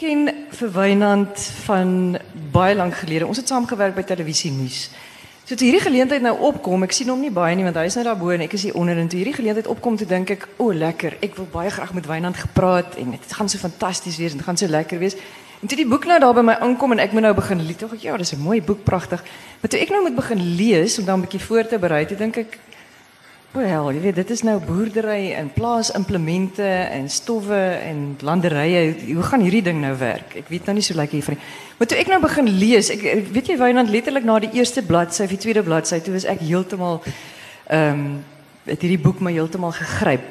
ken vir van baie lank gelede. Ons het saamgewerk by televisie nuus. So toe hierdie geleentheid nou opkom, ek sien hom nie baie nie want hy is nou daar bo en ek is hier onder en toe hierdie geleentheid opkom toe dink ek, o, oh, lekker. Ek wil baie graag met Wynand gepraat en dit gaan so fantasties wees en gaan so lekker wees. En toe die boek nou daar by my aankom en ek moet nou begin lees, tog ek ja, dis 'n mooi boek, pragtig. Maar toe ek nou moet begin lees om dan 'n bietjie voor te berei, toe dink ek Wel, jy weet, dit is nou boerdery en plaasimplemente en stowwe en landerye. Hoe gaan hierdie ding nou werk? Ek weet nou nie so lekker hiervan. Maar toe ek nou begin lees, ek weet jy Wynand letterlik na die eerste bladsy of die tweede bladsy, toe was ek heeltemal ehm um, het hierdie boek my heeltemal gegryp.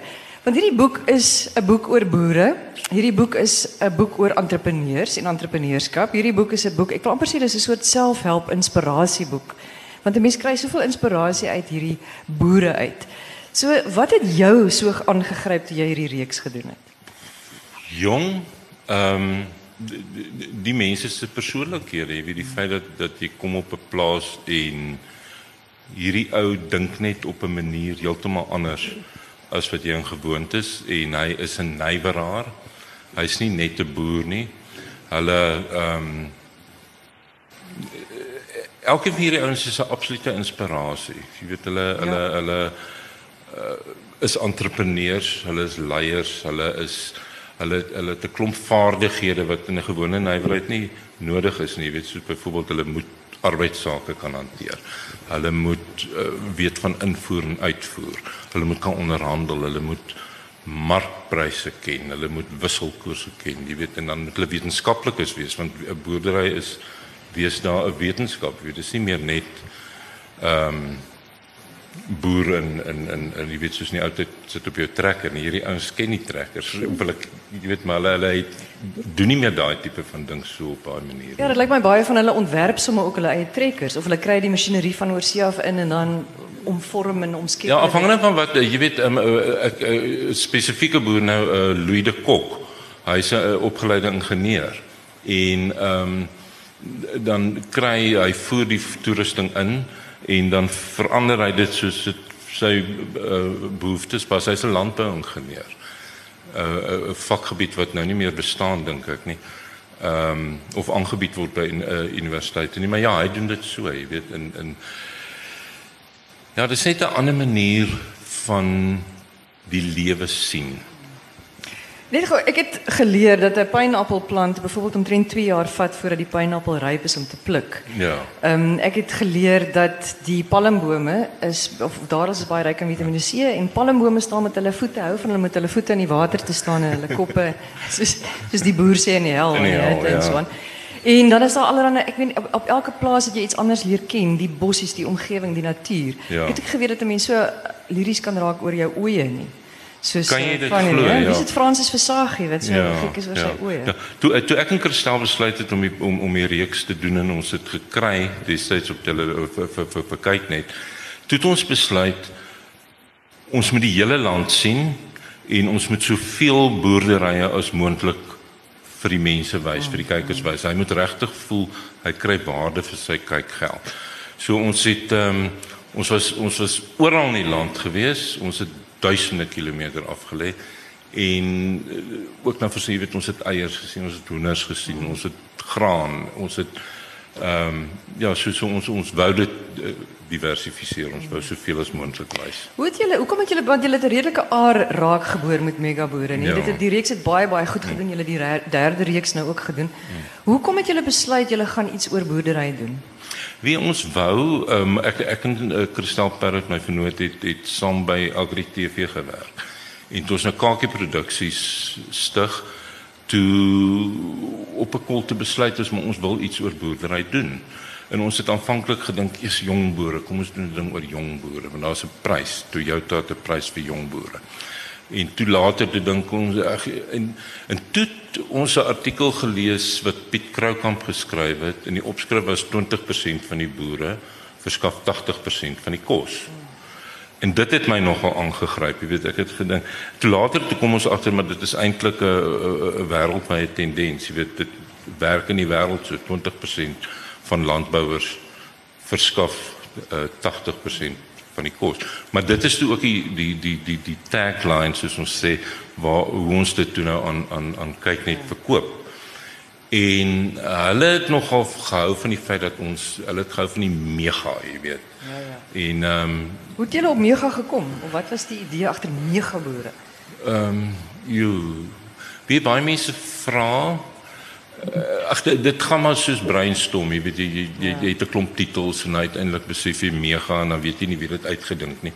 Want hierdie boek is 'n boek oor boere. Hierdie boek is 'n boek oor entrepreneurs en entrepreneurskap. Hierdie boek is 'n boek, ek wil amper sê dis 'n soort selfhelp inspirasieboek. Want 'n mens kry soveel inspirasie uit hierdie boere uit. So, wat het jou so aangegryp toe jy hierdie reeks gedoen het? Jong, ehm um, die, die, mense se persoonlikhede, jy weet die feit dat dat jy kom op 'n plaas en hierdie ou dink net op 'n manier heeltemal anders as wat jy gewoond is en hy is 'n neighboraar. Hy's nie net 'n boer nie. Hulle ehm um, elke van hierdie ouens is 'n absolute inspirasie. Jy weet hulle ja. hulle hulle uh, is entrepreneurs, hulle is leiers, hulle is hulle hulle het 'n klomp vaardighede wat in 'n gewone nywerheid nie nodig is nie. Jy weet soos byvoorbeeld hulle moet arbeidsake kan hanteer. Hulle moet uh, weet van invoer en uitvoer. Hulle moet kan onderhandel, hulle moet markpryse ken, hulle moet wisselkoerse ken. Jy weet en dan moet hulle wetenskaplikes wees want 'n boerdery is wees daar 'n wetenskap. Jy weet dis nie meer net ehm um, boere en en en en jy weet soos nie altyd sit op jou trekker nie. Hierdie ouens ken nie trekkers. Ek jy weet maar hulle hulle het, doen nie meer daai tipe van ding so op 'n manier. Ja, dit lyk my baie van hulle ontwerp sommer ook hulle eie trekkers of hulle kry die masjinerie van oorsee af in en dan omvorm en omskep. Ja, afhangende van wat jy weet 'n um, uh, uh, spesifieke boer nou uh, Louis de Kok. Hy's 'n uh, opgeleide ingenieur en ehm um, dan kry hy voer die toerusting in en dan verander hy dit soos dit sy uh, behoeftes pas. Hy's 'n landbouingenieur. 'n uh, 'n vakgebied wat nou nie meer bestaan dink ek nie. Ehm um, of aangebied word by 'n uh, universiteit nie, maar ja, hy doen dit so, jy weet in in Ja, dit is net 'n ander manier van die lewe sien. Net gou, ek het geleer dat 'n pynappelplant byvoorbeeld omtrent 2 jaar vat voordat die pynappel ryp is om te pluk. Ja. Ehm um, ek het geleer dat die palmbome is of daar is baie ryk aan Vitamiene C en palmbome staan met hulle voete hou van hulle met hulle voete in die water te staan en hulle koppe soos soos die boer sê in die hel in die hel, en so aan. En dan is daar allerlei ek weet op, elke plaas het jy iets anders leer ken, die bossies, die omgewing, die natuur. Ja. Ek het ek geweet dat 'n mens so liries kan raak oor jou oë nie. Soos kan jy eh, dit van glo? ja. Ja. Dis dit Fransis Versace wat so Ja, gek is oor ja, sy oë. Ja. Toe toe ek en Kristal besluit het om die, om om die reeks te doen en ons het gekry destyds op tele vir vir vir, vir kyk net. Toe het ons besluit ons moet die hele land sien en ons moet soveel boerderye as moontlik vir die mense wys, vir die kykers wys. Hy moet regtig voel hy kry waarde vir sy kykgeld. So ons het ehm um, ons was ons was oral in die land gewees. Ons het duisende kilometer afgelê en uh, ook nou vir sê weet ons het eiers gesien, ons het hoenders gesien, ons het graan, ons het ehm um, ja, so, so ons ons wou dit uh, diversifiseer, ons wou soveel as moontlik wys. Hoe het julle hoekom het julle want julle het 'n redelike aar raak geboor met megaboere nie. Ja. Dit het die reeks het baie baie goed gedoen. Julle die derde reeks nou ook gedoen. Hoekom het julle besluit julle gaan iets oor boerdery doen? Wie ons wou, um, ek ek en uh, Kristal Parrot my vernoot het het saam by Agri TV gewerk. En toe ons nou Kakie Produksies stig toe op 'n kol te besluit is maar ons wil iets oor boerdery doen. En ons het aanvanklik gedink eers jong boere, kom ons doen 'n ding oor jong boere want daar's 'n prys. Toyota het 'n prys vir jong boere. En toe later toe dink ons ag en en toe ons 'n artikel gelees wat Piet Kroukamp geskryf het en die opskrif was 20% van die boere verskaf 80% van die kos. En dit het my nogal aangegryp, jy weet, ek het gedink. Toe later toe kom ons agter maar dit is eintlik 'n 'n wêreldwye tendens, jy weet, dit werk in die wêreld so 20% van landbouers verskaf uh, 80% van die kos. Maar dit is toe ook die die die die die tagline soos ons sê waar hoe ons dit toe nou aan aan aan kyk net verkoop. En uh, hulle het nogal gehou van die feit dat ons hulle het gehou van die mega, jy weet. Ja ja. En ehm um, Hoe het julle op Mega gekom? Of wat was die idee agter Mega boere? ehm um, jy wie baie mense vra uh, ag dit, gaan maar soos brainstorm, jy weet jy jy, jy, jy het 'n klomp titels en uiteindelik besef jy mega en dan weet jy nie wie dit uitgedink nie.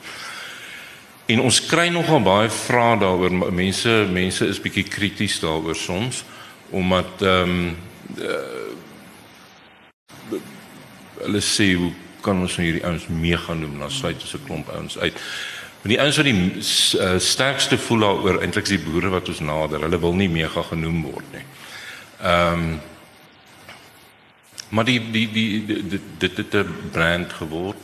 En ons kry nogal baie vrae daaroor. Mense mense is bietjie krities daaroor soms omdat ehm um, uh, hulle sê hoe kan ons nou hierdie ouens mega noem? Dan sluit ons 'n klomp ouens uit. Maar die ouens wat die uh, sterkste voel daaroor eintlik is die boere wat ons nader. Hulle wil nie mega genoem word nie. Ehm um, maar die die die dit dit het 'n brand geword.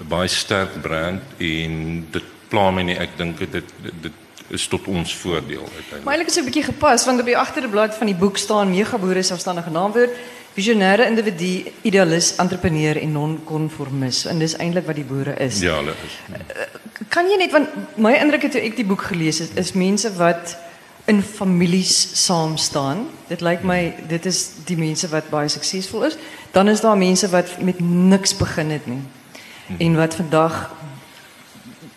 'n Baie sterk brand en dit pla my nie. Ek dink dit dit, dit is tot ons voordeel uiteindelik. Maar eintlik is dit 'n bietjie gepas want op die agterblad van die boek staan Mega boere selfstandige naamwoord, visionêre individu, idealis, entrepreneur en non-konformis. En dis eintlik wat die boere is. Ja, hulle is. Kan jy net want my indruk het toe ek die boek gelees het is mense wat in families saam staan. Dit lyk my dit is die mense wat baie suksesvol is. Dan is daar mense wat met niks begin het nie. En wat vandag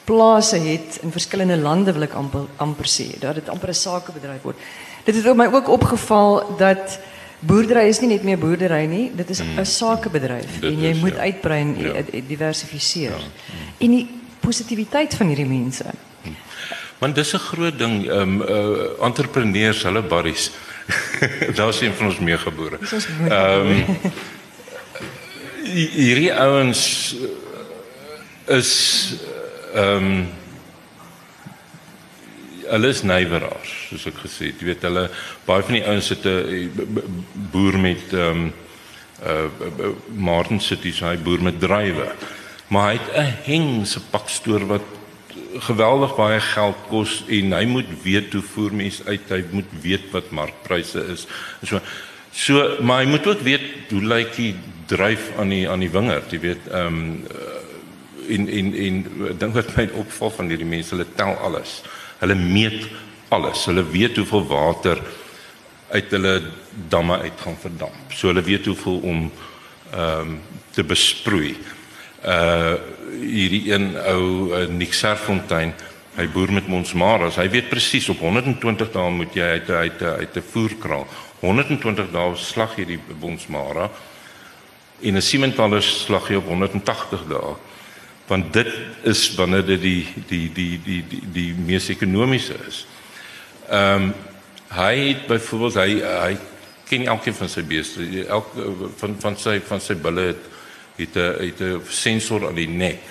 plase het in verskillende lande wil ek amper amper sê dat dit amper 'n sakebedryf word. Dit het op my ook opgeval dat boerdery is nie net meer boerdery nie, dit is 'n sakebedryf Dit en jy is, moet ja. uitbrei en Ja. ja. diversifiseer. En die positiwiteit van hierdie mense. Want dis 'n groot ding, ehm um, uh, entrepreneurs, hulle barries. Daar's een van ons meegebore. Ehm hi- hierdie ouens uh, is ehm um, hulle is nywerers, soos ek gesê het. Jy weet hulle baie van die ouens het 'n b- boer met ehm um, uh Martin City se hy boer met druiwe. Maar hy het 'n hengse pakstoor wat geweldig baie geld kos en hy moet weet hoe voer mense uit, hy moet weet wat markpryse is. So so maar hy moet ook weet hoe lyk die dryf aan die aan die wingerd, jy weet, ehm um, en en en ek dink wat my opval van hierdie mense, hulle tel alles. Hulle meet alles. Hulle weet hoeveel water uit hulle damme uit gaan verdamp. So hulle weet hoeveel om ehm um, te besproei. Uh hierdie een ou uh, Nick Serfontein, hy boer met Monsmaras. Hy weet presies op 120 dae moet jy uit uit uit 'n voerkraal. 120 dae slag jy die Monsmara en 'n Siementaler slag jy op 180 dae want dit is wanneer dit die die die die die, die mees ekonomiese is. Ehm um, hy het byvoorbeeld hy hy ken elkeen van sy beeste. Elke van van sy van sy bulle het het 'n het 'n sensor aan die nek.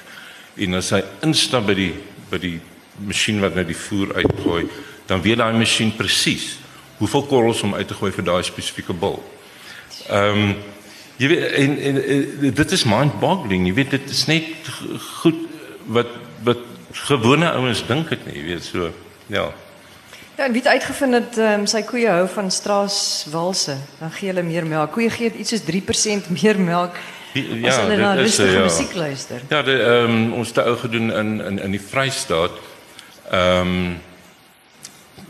En as hy instap by die by die masjien wat nou die voer uitgooi, dan weet daai masjien presies hoeveel korrels om uit te gooi vir daai spesifieke bul. Ehm um, jy weet en, en, en dit is mind-boggling. Jy weet dit is net goed wat wat gewone ouens dink dit nie, jy weet so. Ja. Ja, en wie het uitgevind dat um, sy koeie hou van straaswalse? Dan gee hulle meer melk. Koeie gee iets soos 3% meer melk Ja, as hulle na rustige ja. musiek luister. Ja, de, um, ons het ou gedoen in in in die Vrystaat. Ehm um,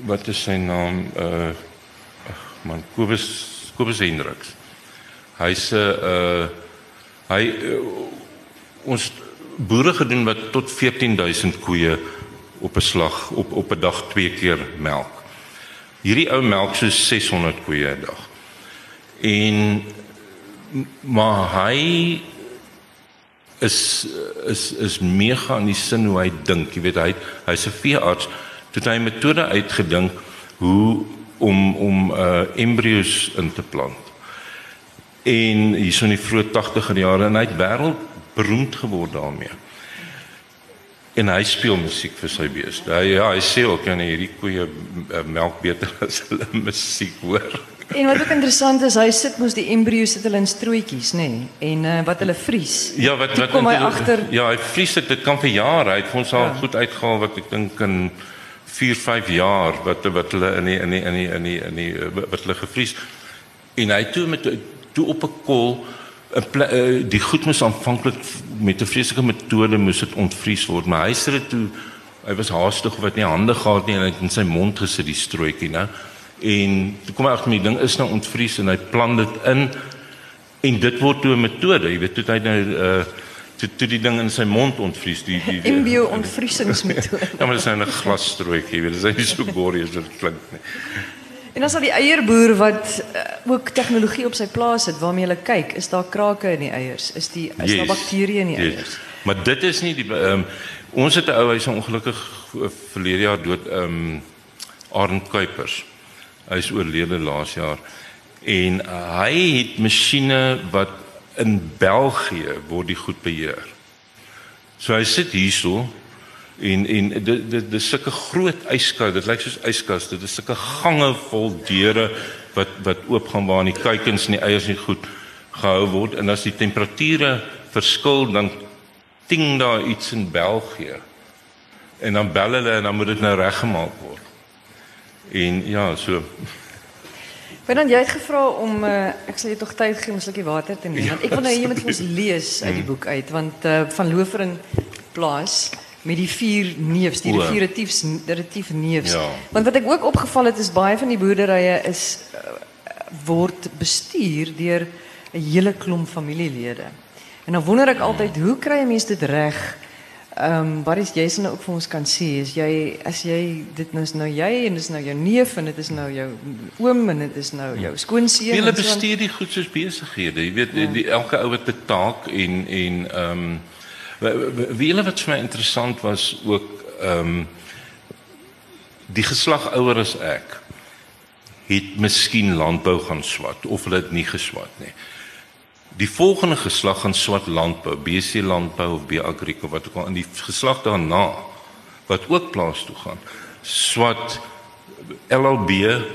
wat is sy naam? Uh ag man, Kobus Kobus Hendriks. Hy's 'n uh hy uh, ons boere gedoen wat tot 14000 koeie op 'n slag op op 'n dag twee keer melk. Hierdie ou melk so 600 koeie 'n dag. En maar hy is is is mega in die sin hoe hy dink. Jy weet hy hy's 'n veearts. Toe hy 'n metode uitgedink hoe om om uh embrio's in te plant. En hierso in die vroeë 80er jare en hy het wêreldberoemd geword daarmee. En hy speel musiek vir sy beeste. Hy ja, hy sê ook kan hierdie koeie uh, melk beter as hulle musiek hoor. En wat ook interessant is, hy sit mos die embrio's sit hulle in strooitjies, nê? Nee? En uh, wat hulle vries. Ja, wat Toe wat kom hy agter Ja, hy vries dit. Dit kan vir jare. Hy het vir ons al Ja. goed uitgehaal wat ek dink in 4, 5 jaar wat wat hulle in die in die in die in die in die eh, wat hulle gevries. En hy toe met toe op 'n kol eh, die goed moes aanvanklik met 'n vreeslike metode moes dit ontvries word, maar hy sê dit toe hy was haastig of wat nie hande gehad nie en hy het in sy mond gesit die strooitjie, né? En toe kom hy agter my ding is nou ontvries en hy plan dit in en dit word toe 'n metode, jy weet, toe hy nou uh toe toe die ding in sy mond ontvries, die die, die Embio ontvriesingsmetode. Ja, maar dit is nou 'n glasstrootjie, jy weet, dit is nie so gorie as dit klink nie. En dan sal die eierboer wat uh, ook tegnologie op sy plaas het waarmee hulle kyk, is daar krake in die eiers? Is die is daar bakterieë in die eiers? Maar dit is nie die um, ons het 'n ou hy's ongelukkig verlede jaar dood ehm um, Arend Kuipers. Hy is oorlede laas jaar en hy het masjiene wat in België word die goed beheer. So hy sit hierso en en dit dit dis sulke groot yskas, dit lyk soos yskas, dit is sulke gange vol deure wat wat oopgaan waar die kuikens en die eiers nie goed gehou word en as die temperature verskil dan ting daar iets in België. En dan bel hulle en dan moet dit nou reggemaak word. En ja, so dan jy het gevra om uh, ek sal jy tog tyd gee om 'n slukkie water te neem want ek wil nou jy moet vir ons lees uit die boek uit want uh, van Lofer en Plaas met die vier neefs, die retiefs, retief neefs. Ja. Want wat ek ook opgeval het is baie van die boerderye is uh, word bestuur deur 'n hele klomp familielede. En dan wonder ek altyd hoe kry 'n mens dit reg? Ehm um, wat is jy se nou ook vir ons kan sê is jy as jy dit nou is nou jy en dis nou jou neef en dit is nou jou oom en dit is nou jou skoonseun. Hulle bestuur die goed soos besighede. Jy weet ja. die, die elke ou het 'n taak en en ehm um, wie hulle wat vir my interessant was ook ehm um, die geslag ouer as ek het miskien landbou gaan swat of hulle het nie geswat nie die volgende geslag gaan swat landbou, BC landbou of B agrico wat ook al in die geslag daarna wat ook plaas toe gaan. Swat LLB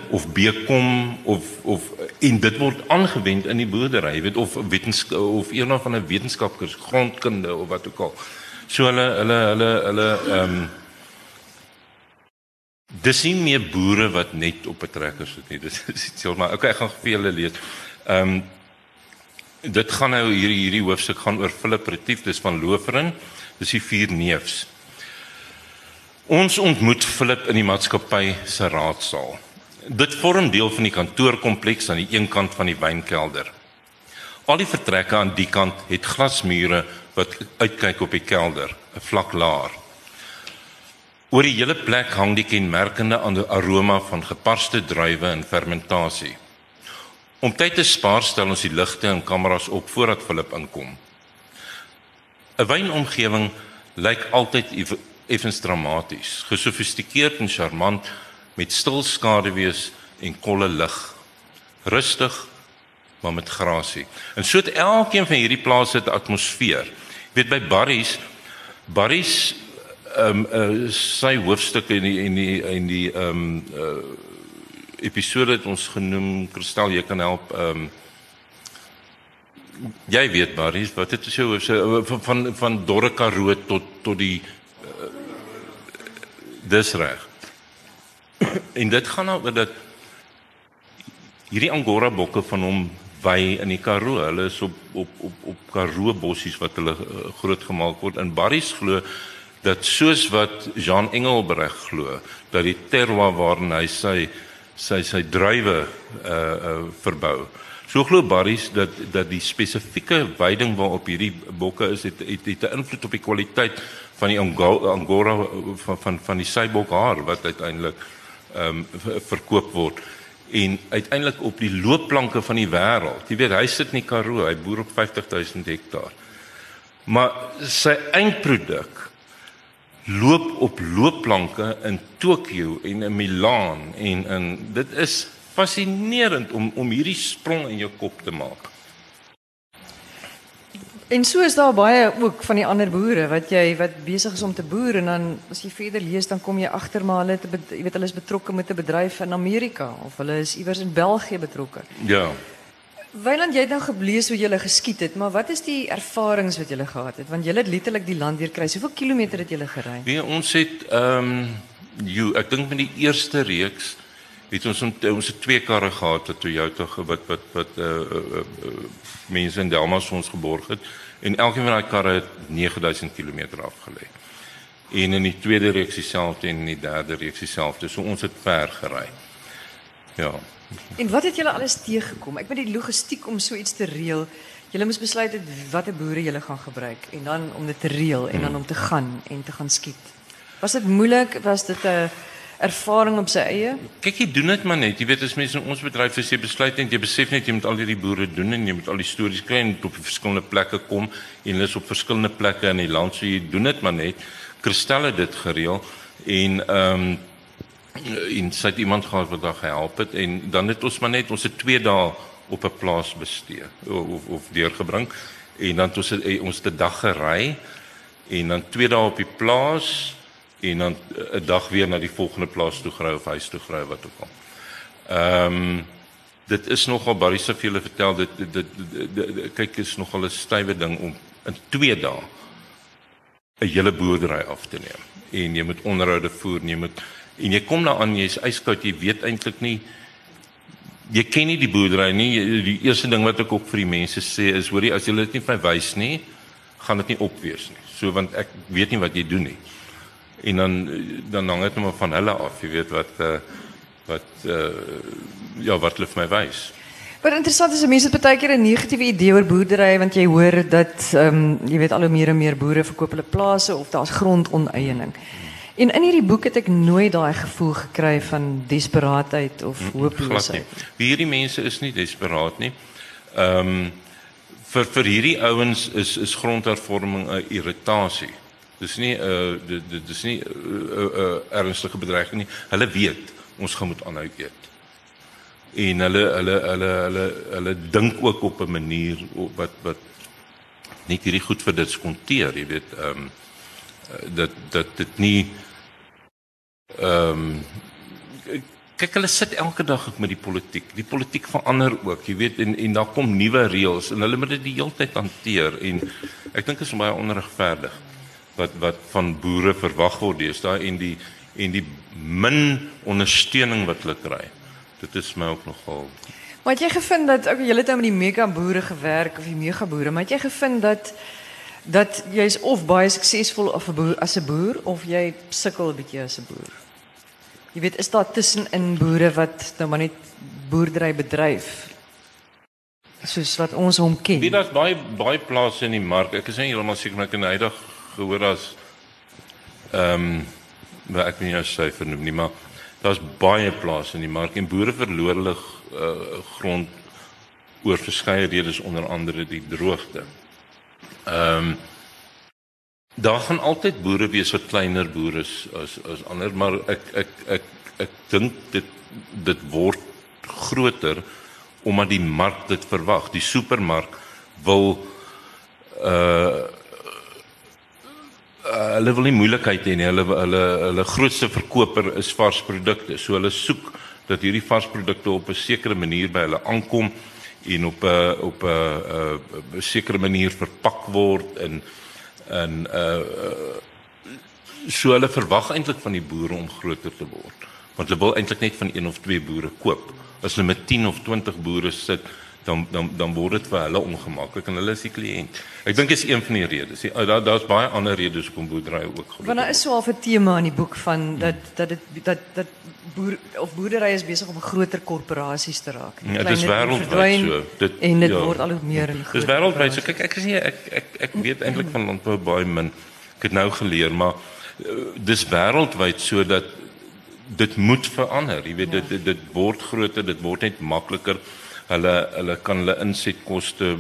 of Bcom of of en dit word aangewend in die boerdery, weet of wetenskap of een van 'n wetenskapkurs, grondkunde of wat ook al. So hulle hulle hulle hulle ehm um, Dis nie meer boere wat net op 'n trekker sit nie. Dis is iets maar okay, ek gaan vir julle lees. Ehm um, dit gaan nou hierdie hierdie hoofstuk gaan oor Philip Retief dis van Loferin dis die vier neefs. Ons ontmoet Philip in die maatskappy se raadsaal. Dit vorm deel van die kantoorkompleks aan die een kant van die wynkelder. Al die vertrekke aan die kant het glasmure wat uitkyk op die kelder 'n vlak laar oor die hele plek hang die kenmerkende aroma van geparste druiwe en fermentasie Om tyd te spaar stel ons die ligte en kameras op voordat Philip inkom. 'n Wynomgewing lyk altyd effens dramaties, gesofistikeerd en charmant met stil skaduwees en kolle lig. Rustig, maar met grasie. En so het elkeen van hierdie plase 'n atmosfeer. Jy weet by Barry's Barry's ehm um, uh, sy hoofstukke in die in die in die ehm um, uh, episode het ons genoem Kristal jy kan help ehm um, jy weet Maries wat dit is jou so van van, van Dorre Karoo tot tot die uh, dis reg. En dit gaan nou oor dat hierdie angora bokke van hom by in die Karoo. Hulle is op op op op Karoo bossies wat hulle uh, groot gemaak word. In Barries glo dat soos wat Jean Engelbreg glo dat die terroir waarin hy sy sy sy druiwe uh uh verbou. So glo Barries dat dat die spesifieke veiding waarop hierdie bokke is het het, het 'n invloed op die kwaliteit van die angora van van van die seibokhaar wat uiteindelik ehm um, verkoop word en uiteindelik op die loopplanke van die wêreld. Jy weet hy sit in die Karoo, hy boer op 50000 hektaar. Maar sy eindproduk loop op loopplanke in Tokio en in Milaan en in dit is fascinerend om om hierdie sprong in jou kop te maak. En so is daar baie ook van die ander boere wat jy wat besig is om te boer en dan as jy verder lees dan kom jy agter maar hulle het jy weet hulle is betrokke met 'n bedryf in Amerika of hulle is iewers in België betrokke. Ja. Weiland, jy het nou geblees hoe jy gele geskiet het, maar wat is die ervarings wat jy gele gehad het? Want jy het letterlik die land deur kry. Hoeveel kilometer het jy gele gery? Nee, ons het ehm um, jy ek dink met die eerste reeks het ons ons het twee karre gehad wat Toyota wat wat wat uh, uh, uh, mense in Delmas ons geborg het en elkeen van daai karre het 9000 km afgelê. En in die tweede reeks dieselfde en in die derde reeks dieselfde. So ons het ver gery. Ja. En wat het julle alles teëgekom? Ek weet die logistiek om so iets te reël. Julle moes besluit het watter boere julle gaan gebruik en dan om dit te reël en dan om te gaan en te gaan skiet. Was dit moeilik? Was dit 'n ervaring op sy eie? Kyk, jy doen dit maar net. Jy weet as mense in ons bedryf as jy besluit net jy besef net jy moet al hierdie boere doen en jy moet al die stories kry en op verskillende plekke kom en hulle is op verskillende plekke in die land so jy doen dit maar net. Kristel het dit gereël en ehm um, en sy het iemand gehad wat daar gehelp het en dan het ons maar net ons het 2 dae op 'n plaas bestee of of deurgebring en dan het ons het, ons te dag gery en dan 2 dae op die plaas en dan 'n dag weer na die volgende plaas toe gery of huis toe gery wat ook al. Ehm um, dit is nogal baie se vele vertel dit dit, dit, dit, dit, dit kyk is nogal 'n stywe ding om in 2 dae 'n hele boerdery af te neem. En jy moet onderhoude voer, jy moet en jy kom daar aan jy's yskoud, jy weet eintlik nie jy ken nie die boerdery nie. Die eerste ding wat ek ook vir die mense sê is hoorie as jy dit nie vir my wys nie, gaan dit nie op wees nie. So want ek weet nie wat jy doen nie en dan dan hang dit net van hulle af jy weet wat uh, wat uh, ja wat hulle vir my wys Wat interessant is, mense het baie keer 'n negatiewe idee oor boerdery want jy hoor dat ehm um, jy weet al hoe meer en meer boere verkoop hulle plase of daar's grondoneiening. En in hierdie boek het ek nooit daai gevoel gekry van desperaatheid of hooploosheid. Hierdie mense is nie desperaat nie. Ehm um, vir vir hierdie ouens is is grondhervorming 'n irritasie. Dis nie 'n uh, dit, dit is nie 'n uh, uh, uh, ernstige bedreiging nie. Hulle weet ons gaan moet aanhou eet. En hulle hulle hulle hulle hulle dink ook op 'n manier wat wat nie hierdie goed vir dit skonteer, jy weet, ehm um, dat dat dit nie ehm um, kyk hulle sit elke dag met die politiek. Die politiek verander ook, jy weet, en en daar kom nuwe reëls en hulle moet dit die hele tyd hanteer en ek dink dit is baie onregverdig wat wat van boere verwag word deesdae en die en die min ondersteuning wat hulle kry. Dit is my ook nogal. Maar het jy gevind dat ook julle het nou met die mega boere gewerk of die mega boere, maar het jy gevind dat dat jy is of baie suksesvol of 'n boer as 'n boer of jy sukkel 'n bietjie as 'n boer? Jy weet, is daar tussenin boere wat nou maar net boerdery bedryf? Soos wat ons hom ken. Wie daar's baie baie plase in die mark. Ek is nie heeltemal seker ek in hydig gehoor as ehm um, ek weet nie hoe sy vernoem nie, maar daar's baie plase in die mark en boere verloor hulle uh, grond oor verskeie redes onder andere die droogte. Ehm um, daar gaan altyd boere wees wat kleiner boere is as as ander, maar ek ek ek ek dink dit dit word groter omdat die mark dit verwag. Die supermark wil uh uh, hulle wil nie moeilikheid hê nie. Hulle hulle hulle grootste verkoper is vars produkte. So hulle soek dat hierdie vars produkte op 'n sekere manier by hulle aankom en op 'n op 'n 'n sekere manier verpak word in in 'n uh, so hulle verwag eintlik van die boere om groter te word. Want hulle wil eintlik net van een of twee boere koop. As hulle met 10 of 20 boere sit, dan dan dan word dit vir hulle ongemaklik en hulle is die kliënt. Ek dink is een van die redes. Daar daar's baie ander redes hoekom boerdery ook gebeur. Want daar is so 'n tema in die boek van dat dat dit dat dat boer of boerdery is besig om groter korporasies te raak. Ja, dit is wêreldwyd so. Dit en dit ja, word al hoe meer en groter. Dis wêreldwyd so. Kyk, ek is nie ek ek ek weet eintlik van landbou baie min. Ek het nou geleer, maar uh, dis wêreldwyd so dat dit moet verander. Jy weet ja. dit dit word groter, dit word net makliker hulle hulle kan hulle insetkoste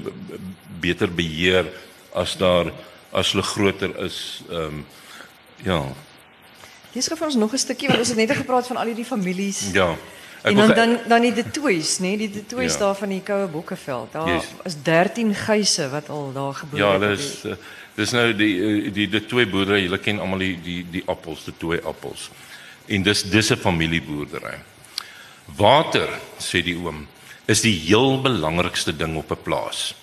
beter beheer as daar as hulle groter is ehm um, ja. Hier skryf ons nog 'n stukkie want ons het net gepraat van al hierdie families. Ja. En dan dan dan die de toys, nee, die de toys ja. daar van die koue bokkeveld. Daar yes. is 13 geise wat al daar gebeur ja, het. Ja, dis uh, dis nou die die de twee boerdery, julle ken almal die die die appels, de twee appels. En dis dis 'n familieboerdery. Water, sê die oom, is die heel belangrikste ding op 'n plaas.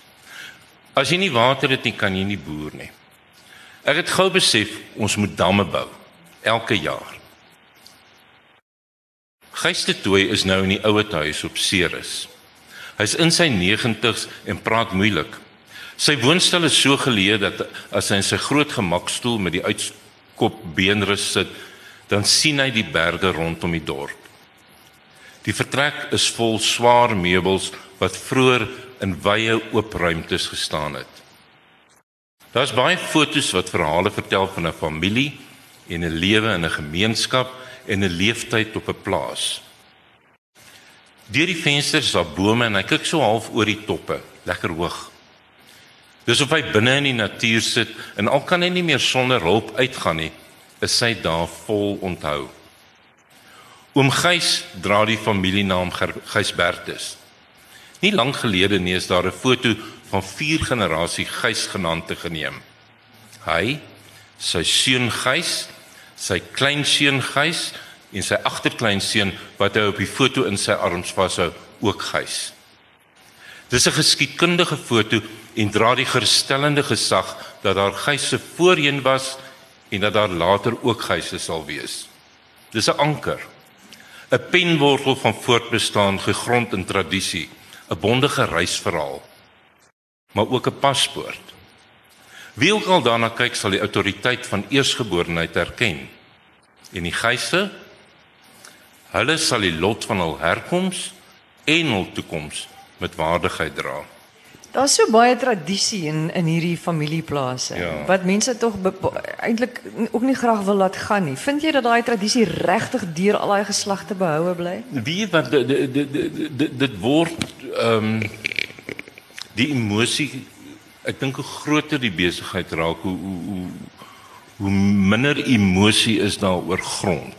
As jy nie water het nie, kan jy nie boer nie. Ek het gou besef ons moet damme bou elke jaar. Geyste Tooi is nou in die ouete huis op Ceres. Hy's in sy 90's en praat moeilik. Sy woonstel is so geleë dat as hy in sy groot gemakstoel met die uitskop beenrus sit, dan sien hy die berge rondom die dorp. Die vertrek is vol swaar meubels wat vroeër in wye oop ruimtes gestaan het. Daar's baie fotos wat verhale vertel van 'n familie en 'n lewe in 'n gemeenskap en 'n leeftyd op 'n plaas. Deur die vensters is daar bome en hy kyk so half oor die toppe, lekker hoog. Dis of hy binne in die natuur sit en al kan hy nie meer sonder hulp uitgaan nie, is sy daar vol onthou. Oom Gys dra die familienaam Gysbertus. Nie lank gelede nie is daar 'n foto van vier generasie Gys genaamd geneem. Hy, sy seun Gys, sy kleinseun Gys en sy agterkleinseun wat hy op die foto in sy arms vashou, ook Gys. Dis 'n geskiedkundige foto en dra die gerstellende gesag dat daar Gyse voorheen was en dat daar later ook Gyse sal wees. Dis 'n anker. 'n Penwortel van voortbestaan gegrond in tradisie, 'n bondige reisverhaal maar ook 'n paspoort. Wie ook al daarna kyk, sal die autoriteit van eersgeborenheid erken. En die geeste, hulle sal die lot van hul herkoms en hul toekoms met waardigheid dra. Daar's so baie tradisie in in hierdie familieplase Ja. wat mense tog eintlik ook nie graag wil laat gaan nie. Vind jy dat daai tradisie regtig deur al daai geslagte behoue bly? Wie wat dit dit dit dit word ehm um, die emosie ek dink hoe groter die besigheid raak hoe hoe hoe, hoe minder emosie is daar oor grond.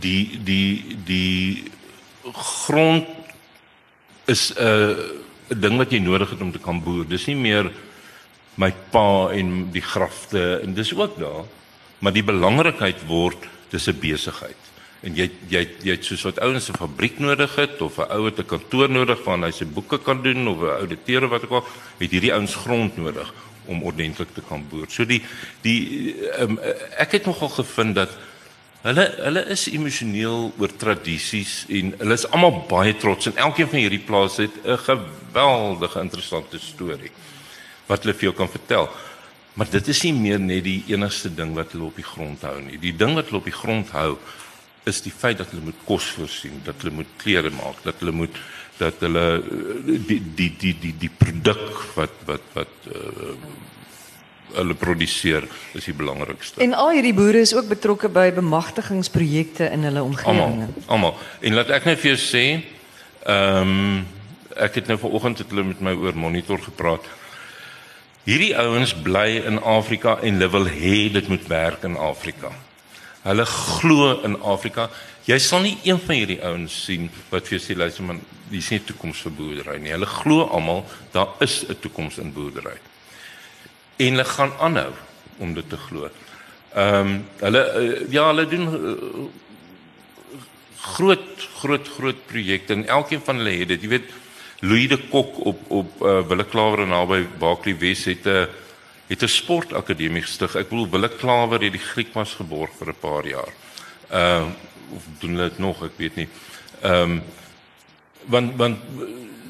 Die die die grond is 'n uh, 'n ding wat jy nodig het om te kan boer. Dis nie meer my pa en die grafte en dis ook daar, maar die belangrikheid word dis 'n besigheid. En jy jy jy het soos wat ouens 'n fabriek nodig het of 'n ou het 'n kantoor nodig waar hy sy boeke kan doen of 'n ouditeur wat ook al, het hierdie ouens grond nodig om ordentlik te kan boer. So die die um, ek het nogal gevind dat Hulle hulle is emosioneel oor tradisies en hulle is almal baie trots en elkeen van hierdie plase het 'n geweldige interessante storie wat hulle vir jou kan vertel. Maar dit is nie meer net die enigste ding wat hulle op die grond hou nie. Die ding wat hulle op die grond hou is die feit dat hulle moet kos voorsien, dat hulle moet klere maak, dat hulle moet dat hulle die die die die die produk wat wat wat uh, hulle produseer is die belangrikste. En al hierdie boere is ook betrokke by bemagtigingsprojekte in hulle omgewing. Almal, almal. En laat ek net vir jou sê, ehm um, ek het nou vanoggend het hulle met my oor monitor gepraat. Hierdie ouens bly in Afrika en hulle wil hê dit moet werk in Afrika. Hulle glo in Afrika. Jy sal nie een van hierdie ouens sien wat vir jou sê luister man, dis nie toekoms vir boerdery nie. Hulle glo almal daar is 'n toekoms in boerdery. En hulle gaan aanhou om dit te glo. Ehm um, hulle uh, ja, hulle doen uh, groot groot groot projekte en elkeen van hulle het dit. Jy weet Louis de Kok op op uh, Willeklawer naby Baaklie Wes het 'n het 'n sportakademie gestig. Ek bedoel Willeklawer het die Griekmas geborg vir 'n paar jaar. Ehm uh, of doen hulle dit nog, ek weet nie. Ehm um, want want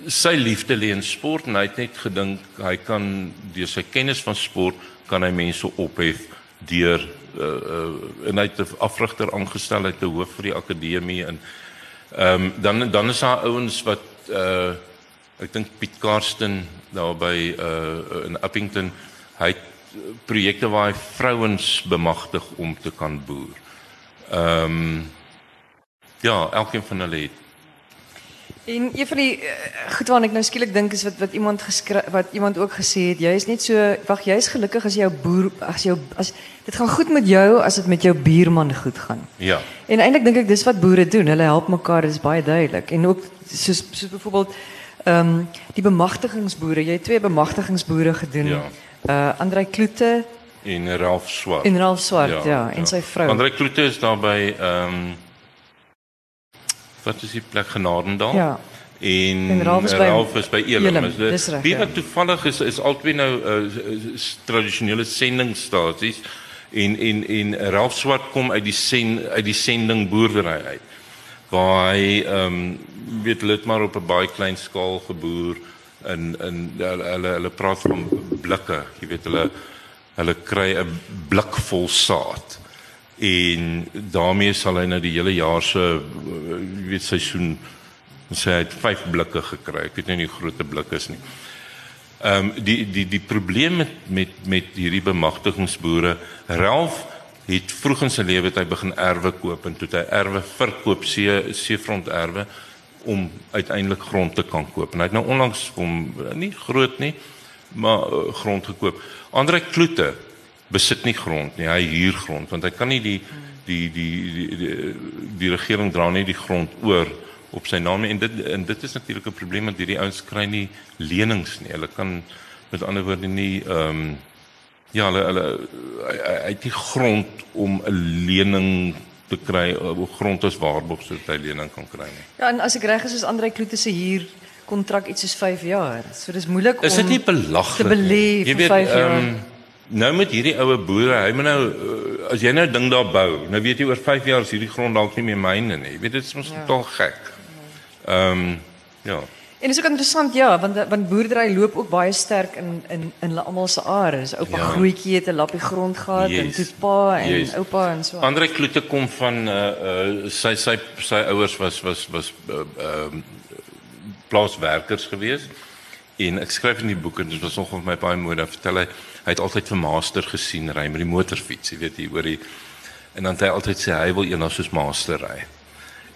sy liefde lê in sport en hy het net gedink hy kan deur sy kennis van sport kan hy mense ophef deur uh, uh, en hy het 'n afrigter aangestel uit die hoof vir die akademie en ehm um, dan dan is daar ouens wat uh ek dink Piet Karsten daar by uh in Uppington hy het projekte waar hy vrouens bemagtig om te kan boer. Ehm um, ja, elkeen van hulle het En een van die uh, goed waarna ek nou skielik dink is wat wat iemand geskryf wat iemand ook gesê het, jy is net so wag, jy is gelukkig as jou boer as jou as dit gaan goed met jou as dit met jou buurman goed gaan. ja. En eintlik dink ek dis wat boere doen. Hulle help mekaar, dit is baie duidelik. En ook soos soos byvoorbeeld ehm um, die bemagtigingsboere. Jy het twee bemagtigingsboere gedoen. Ja. Uh Andrei Kloete en Ralph Swart. en Ralph Swart, ja, en sy vrou. Andre Kloete is daar by ehm um, wat is die plek Genadendal? Ja. En, En Ralph is by- Ralph is by Elim. Elim, Is dit- reg, Wie ja. wat toevallig is is albei nou uh, tradisionele sendingstasies en en en Ralph Swart kom uit die sen uit die sending boerdery uit. Waar hy ehm um, weet hulle het maar op 'n baie klein skaal geboer in in hulle, hulle praat van blikke, jy weet hulle hulle kry 'n blik vol saad en daarmee sal hy nou die hele jaar se jy weet seisoen sê hy het 5 blikke gekry. Ek weet nie hoe groot 'n blik is nie. Ehm um, die die die probleem met met met hierdie bemagtigingsboere, Ralph het vroeg in sy lewe het hy begin erwe koop en toe hy erwe verkoop see seefront erwe om uiteindelik grond te kan koop. En hy het nou onlangs hom nie groot nie, maar uh, grond gekoop. Andre Kloete besit nie grond nie. Hy huur grond want hy kan nie die die die die die, die, regering dra nie die grond oor op sy naam en dit en dit is natuurlik 'n probleem want hierdie ouens kry nie lenings nie. Hulle kan met ander woorde nie ehm um, ja, hulle hulle uit die grond om 'n lening te kry op grond as waarborg sodat hy lening kan kry nie. Ja, en as ek reg is is Andre Kloete se huur kontrak iets soos 5 jaar. So dis moeilik om Is dit nie belaglik? te belê vir 5 jaar? Um, nou met hierdie oue boere, hy moet nou uh, as jy nou ding daar bou, nou weet jy oor 5 jaar is hierdie grond dalk nie meer myne nie. Jy weet dit is mos ja. totaal gek. Ehm um, ja. En dit is ook interessant ja, want want boerdery loop ook baie sterk in in in hulle almal se are. So oupa ja. grootjie het 'n lappie grond gehad yes. en toe pa en yes. oupa en so. Andre Kloete kom van uh uh sy sy sy ouers was was was ehm uh, uh, plaaswerkers geweest. En ek skryf in die boek en dit was nog vir my baie mooi dat vertel hy hy het altyd vir Master gesien ry met die motorfiets, jy weet hier oor die en dan het hy altyd sê hy wil eendag soos Master ry.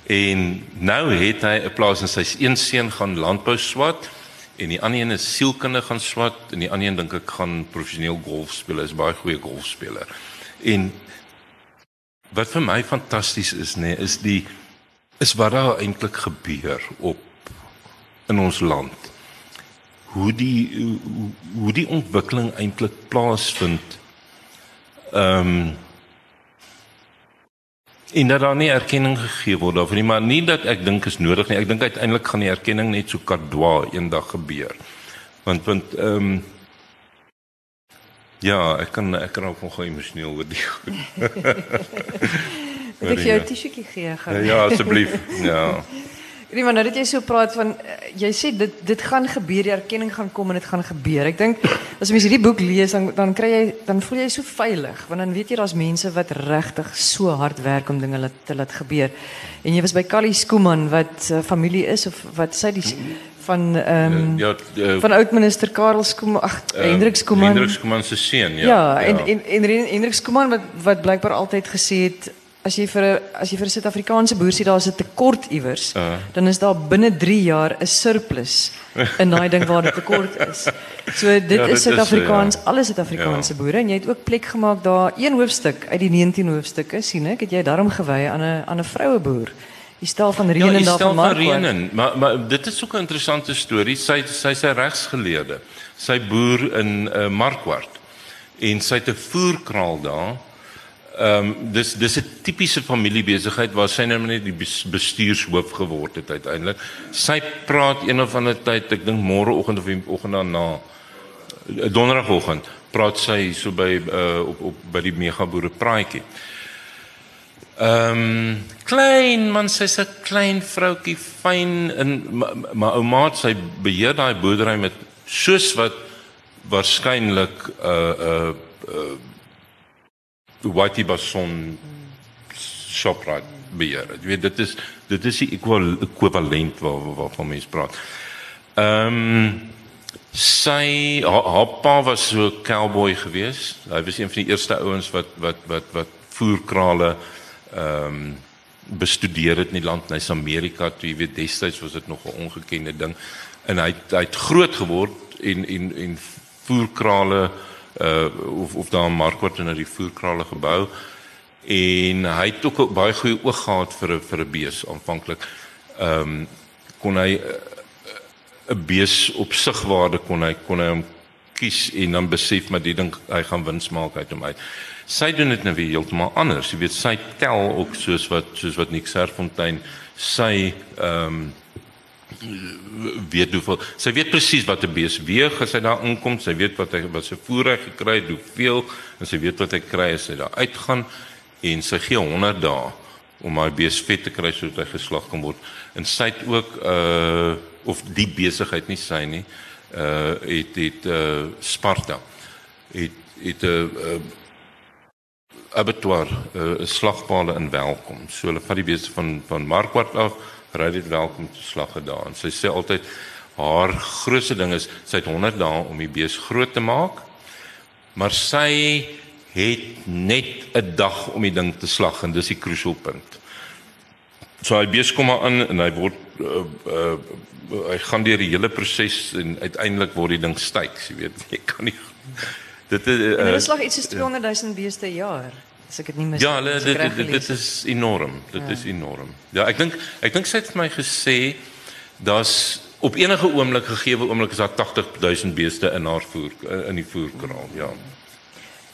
En nou het hy 'n plaas en sy een seun gaan landbou swat en die ander een is sielkunde gaan swat en die ander een dink ek gaan professioneel golf speel. Hy is baie goeie golfspeler. En wat vir my fantasties is nê, nee, is die is wat daar eintlik gebeur op in ons land. Hoe die hoe, hoe die ontwikkeling eintlik plaasvind. Ehm um, en dat daar nie erkenning gegee word daarvoor nie maar nie dat ek dink is nodig nie ek dink uiteindelik gaan die erkenning net so kadwa eendag gebeur want want ehm um, ja ek kan ek kan ook nog emosioneel oor die Ek gee jou 'n tissue gee gaan. Ja, asseblief. Ja. Rima, nou dat jy so praat van uh, jy sê dit dit gaan gebeur, die erkenning gaan kom en dit gaan gebeur. Ek dink as jy hierdie boek lees dan dan kry jy dan voel jy so veilig want dan weet jy daar's mense wat regtig so hard werk om dinge te laat gebeur. En jy was by Callie Skooman wat uh, familie is of wat sê die van ehm um, ja, uh, van oudminister Karel Skooman, ag uh, Hendrik Skooman. Hendrik Skooman se seun, ja. Ja, en ja. en, en Hendrik Skooman wat wat blykbaar altyd gesê het as jy vir 'n as jy vir 'n Suid-Afrikaanse boer sê daar's 'n tekort iewers, uh. dan is daar binne 3 jaar 'n surplus in daai ding waar dit tekort is. So dit ja, is Suid-Afrikaans, ja. alle Suid-Afrikaanse ja. boere en jy het ook plek gemaak daar een hoofstuk uit die 19 hoofstukke sien ek, het jy daarom gewy aan 'n aan 'n vroue boer. Die stel van Renen ja, daar van Renen, maar maar dit is ook 'n interessante storie. Sy sy sy regsgeleerde. Sy boer in uh, Markwart en sy het 'n voerkraal daar Ehm um, dis dis 'n tipiese familiebesigheid waar sy nou net die bestuurshoof geword het uiteindelik. Sy praat een of ander tyd, ek dink môreoggend of die oggend daarna, eh, donderdagoggend, praat sy so by uh, op op by die megaboere praatjie. Ehm um, klein man sy's 'n klein vroutjie, fyn en maar ou maat sy beheer daai boerdery met soos wat waarskynlik 'n uh, 'n uh, uh, Whitey Bason Shoprite beheer. Jy weet dit is dit is die ekwivalent waar waarvan mens praat. Ehm um, sy haar, pa was so 'n cowboy geweest. Hy was een van die eerste ouens wat wat wat wat voerkrale ehm um, bestudeer het in die land in Amerika toe jy weet destyds was dit nog 'n ongekende ding en hy hy het groot geword en en en voerkrale uh of of daar 'n markwart in die voerkrale gebou en hy het ook baie goeie oog gehad vir 'n vir 'n bees aanvanklik. Ehm um, kon hy 'n uh, bees op sigwaarde kon hy kon hy hom kies en dan besef maar die ding hy gaan wins maak uit hom uit. Sy doen dit nou weer heeltemal anders. Jy weet sy tel ook soos wat soos wat Nick Serfontein sy ehm um, weet hoeveel sy weet presies wat 'n bees weeg as hy daar inkom sy weet wat hy wat sy voerreg gekry het hoeveel en sy weet wat hy kry as hy daar uitgaan en sy gee 100 dae om haar bees vet te kry sodat hy geslag kan word en sy het ook uh of die besigheid nie sy nie uh het het uh Sparta het het 'n uh, abattoir, 'n uh, slagpale in Welkom. So hulle vat die beeste van van Markwart af, ry dit Welkom te slagge daar. En sy sê altyd haar grootste ding is sy het 100 dae om die bees groot te maak. Maar sy het net 'n dag om die ding te slag en dis die kruisialpunt. So hy bees kom maar aan en hy word uh, uh, hy gaan deur die hele proses en uiteindelik word die ding styk, jy weet. Jy kan nie dit is uh, Hulle slag iets soos 200 000 beeste per jaar. As ek dit nie mis Ja, hulle dit, dit, dit dit is enorm. Dit ja. is enorm. Ja, ek dink ek dink sy het vir my gesê daar's op enige oomblik gegee oomblik is daar 80 000 beeste in haar voer in die voerkraal, ja.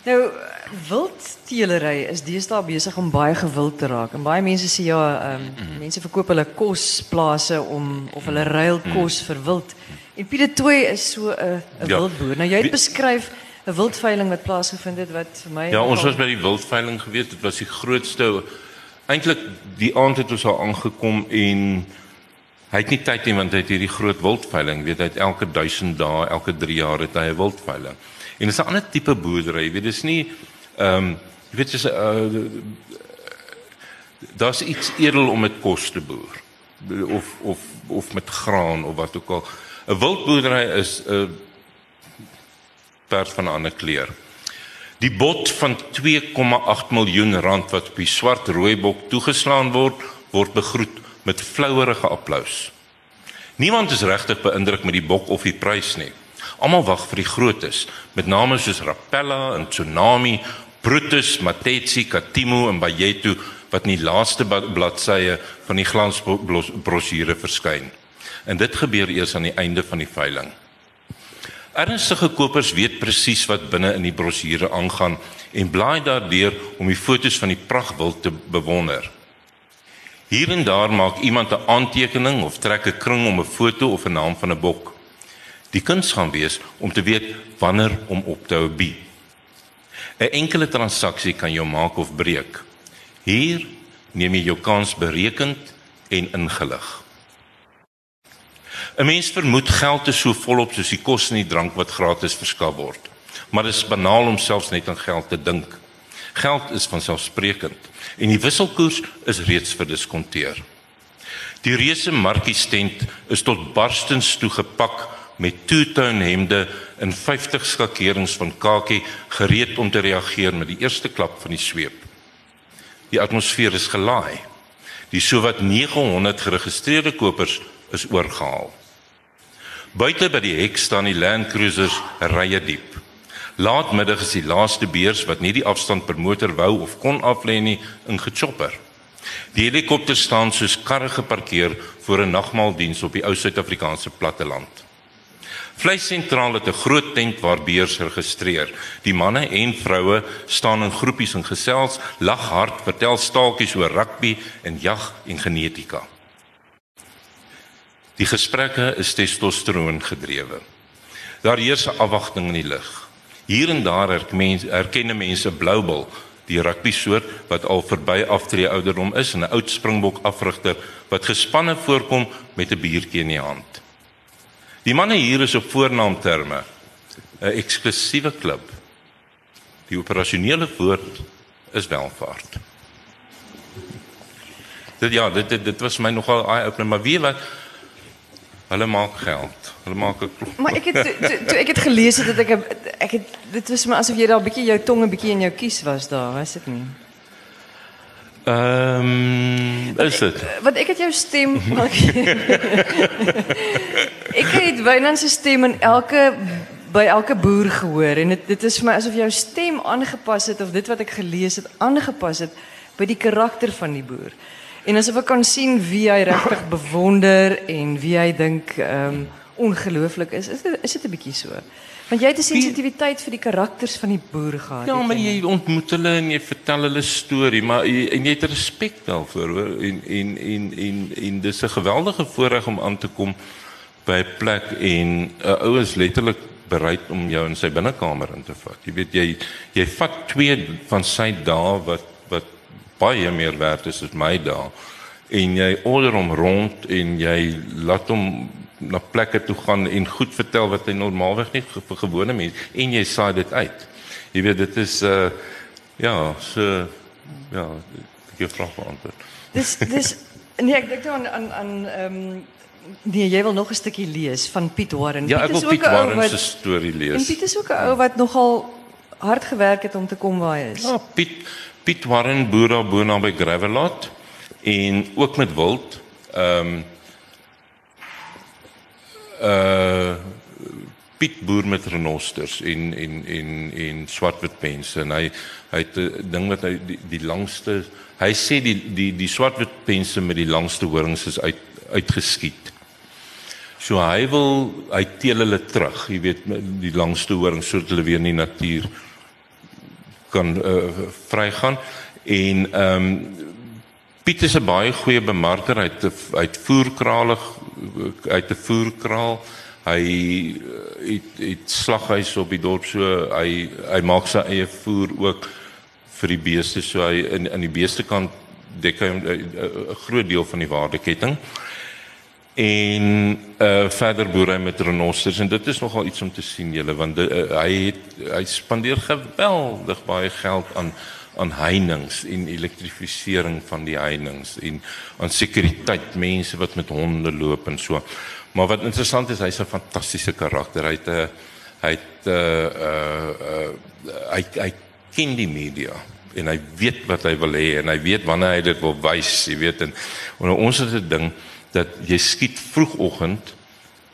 Nou wildteelery is deesdae besig om baie gewild te raak. En baie mense sê ja, um, mense verkoop hulle kosplase om of hulle ruil kos vir wild. En Pieter Tooi is so 'n 'n ja. wildboer. Nou jy het beskryf 'n wildveiling wat plaasgevind het wat vir my Ja, ons was by die wildveiling gewees. Dit was die grootste eintlik die aand het ons al aangekom en hy het nie tyd nie want hy het hierdie groot wildveiling, weet hy het elke 1000 dae, elke 3 jaar het hy 'n wildveiling. En dit is 'n ander tipe boerdery. Jy weet dis nie ehm um, jy weet jy's uh, daar's iets edel om met kos te boer of of of met graan of wat ook al. 'n Wildboerdery is 'n uh, perd van 'n ander kleur. Die bot van 2,8 miljoen rand wat op die swart rooibok toegeslaan word, word begroet met flouerige applous. Niemand is regtig beïndruk met die bok of die prys nie. Almal wag vir die grootes met name soos Rapella en Tsunami, Brutus, Matetsi, Katimo en Bayetu wat in die laaste bladsye van die glansbrosjure verskyn. En dit gebeur eers aan die einde van die veiling. Ernstige kopers weet presies wat binne in die brosjure aangaan en blaai daardeur om die fotos van die pragtwild te bewonder. Hier en daar maak iemand 'n aantekening of trek 'n kring om 'n foto of 'n naam van 'n bok. Die kuns gaan wees om te weet wanneer om op te hou bi. 'n Enkele transaksie kan jou maak of breek. Hier neem jy jou kans berekend en ingelig. 'n Mens vermoed geld is so volop soos die kos en die drank wat gratis verskaf word. Maar dit is banaal om selfs net aan geld te dink. Geld is vanselfsprekend en die wisselkoers is reeds verdiskonteer. Die reuse markiestent is tot barstens toe gepak met two-tone hemde in 50 skakerings van kakie gereed om te reageer met die eerste klap van die sweep. Die atmosfeer is gelaai. Die sowat 900 geregistreerde kopers is oorgehaal. Buite by die hek staan die Land Cruisers rye diep. Laatmiddag is die laaste beurs wat nie die afstand per motor wou of kon aflê nie ingechopper. Die helikopter staan soos karre geparkeer voor 'n nagmaaldiens op die ou Suid-Afrikaanse platteland. Vleissentraal het 'n groot tent waar beers geregistreer. Die manne en vroue staan in groepies en gesels, lag hard, vertel staaltjies oor rugby en jag en genetika. Die gesprekke is testosteron gedrewe. Daar heers 'n afwagting in die lug. Hier en daar erken mense Bloubil, die rugby soort wat al verby aftree ouderdom is en 'n oud springbok afrigter wat gespanne voorkom met 'n biertjie in die hand. Die manne hier is op voornaamterme 'n eksklusiewe klub. Die operasionele woord is welvaart. Dit ja, dit dit, dit was my nogal eye opener, maar wie wat hulle maak geld. Hulle maak 'n Maar ek het toe, toe ek het gelees het dat ek ek het dit was maar asof jy daar 'n bietjie jou tong 'n bietjie in jou kies was daar, was dit nie? Ehm um, is dit? Wat ek het jou stem Ek het Wynand se stem in elke by elke boer gehoor en dit dit is vir my asof jou stem aangepas het of dit wat ek gelees het aangepas het by die karakter van die boer. En asof ek kan sien wie hy regtig bewonder en wie hy dink ehm um, ongelooflik is. Is dit is dit 'n bietjie so? Want jy het 'n sensitiwiteit vir die karakters van die boer gehad. Ja, maar jy ontmoet hulle en jy vertel hulle storie, maar jy, en jy het respek daarvoor, hoor. En en en en en dis 'n geweldige voorreg om aan te kom by 'n plek en 'n uh, ou is letterlik bereid om jou in sy binnekamer in te vat. Jy weet jy jy vat twee van sy dae wat wat baie meer werd is as my dae en jy order hom rond en jy laat hom na plekke toe gaan en goed vertel wat hy normaalweg nie vir gewone mense en jy saai dit uit. Jy weet dit is uh Ja, so ja, ek jou vraag beantwoord. Dis dis nee, ek dink nou aan aan aan ehm um, nee, jy wil nog 'n stukkie lees van Piet Warren. Ja, Piet ek wil Piet Warren se storie En lees. Piet is ook 'n ou wat nogal hard gewerk het om te kom waar hy is. Ja, Piet Piet Warren boer daar bo naby Gravelot en ook met wild. Ehm um, uh Piet boer met renosters en en en en swartwitpense en hy hy het 'n ding wat hy die, die langste hy sê die die die swartwitpense met die langste horings is uit uitgeskiet. So hy wil hy teel hulle terug, jy weet die langste horings sodat hulle weer in die natuur kan uh, vrygaan. En ehm um, Piet is 'n baie goeie bemarker. Hy het hy het voerkrale hy het 'n voerkraal. Hy uh, het het slaghuis op die dorp so hy hy maak sy eie voer ook vir die beeste. So hy in aan die beeste kant dek hy 'n groot deel van die waardeketting en uh verder boer hy met renosters en dit is nogal iets om te sien julle want uh, hy het hy spandeer geweldig baie geld aan aan heininge en elektrifisering van die heininge en aan sekuriteit mense wat met honde loop en so. Maar wat interessant is hy's 'n fantastiese karakter. Hy het 'n hy het uh, uh, uh, hy hy ken die media en hy weet wat hy wil hê en hy weet wanneer hy dit wil wys, jy weet en, en ons het 'n ding dat jy skiet vroegoggend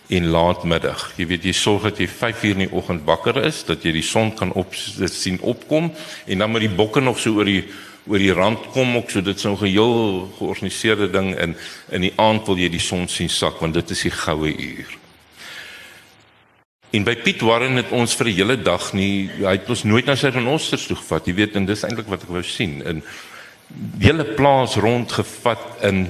en laatmiddag. Jy weet jy sorg dat jy 5 uur in die oggend wakker is, dat jy die son kan op sien opkom en dan met die bokke nog so oor die oor die rand kom ook so dit so 'n geheel georganiseerde ding en in die aand wil jy die son sien sak want dit is die goue uur. En by Piet Warren het ons vir 'n hele dag nie hy het ons nooit na sy renosters toe gevat. Jy weet en dis eintlik wat ek wou sien in die hele plaas rondgevat in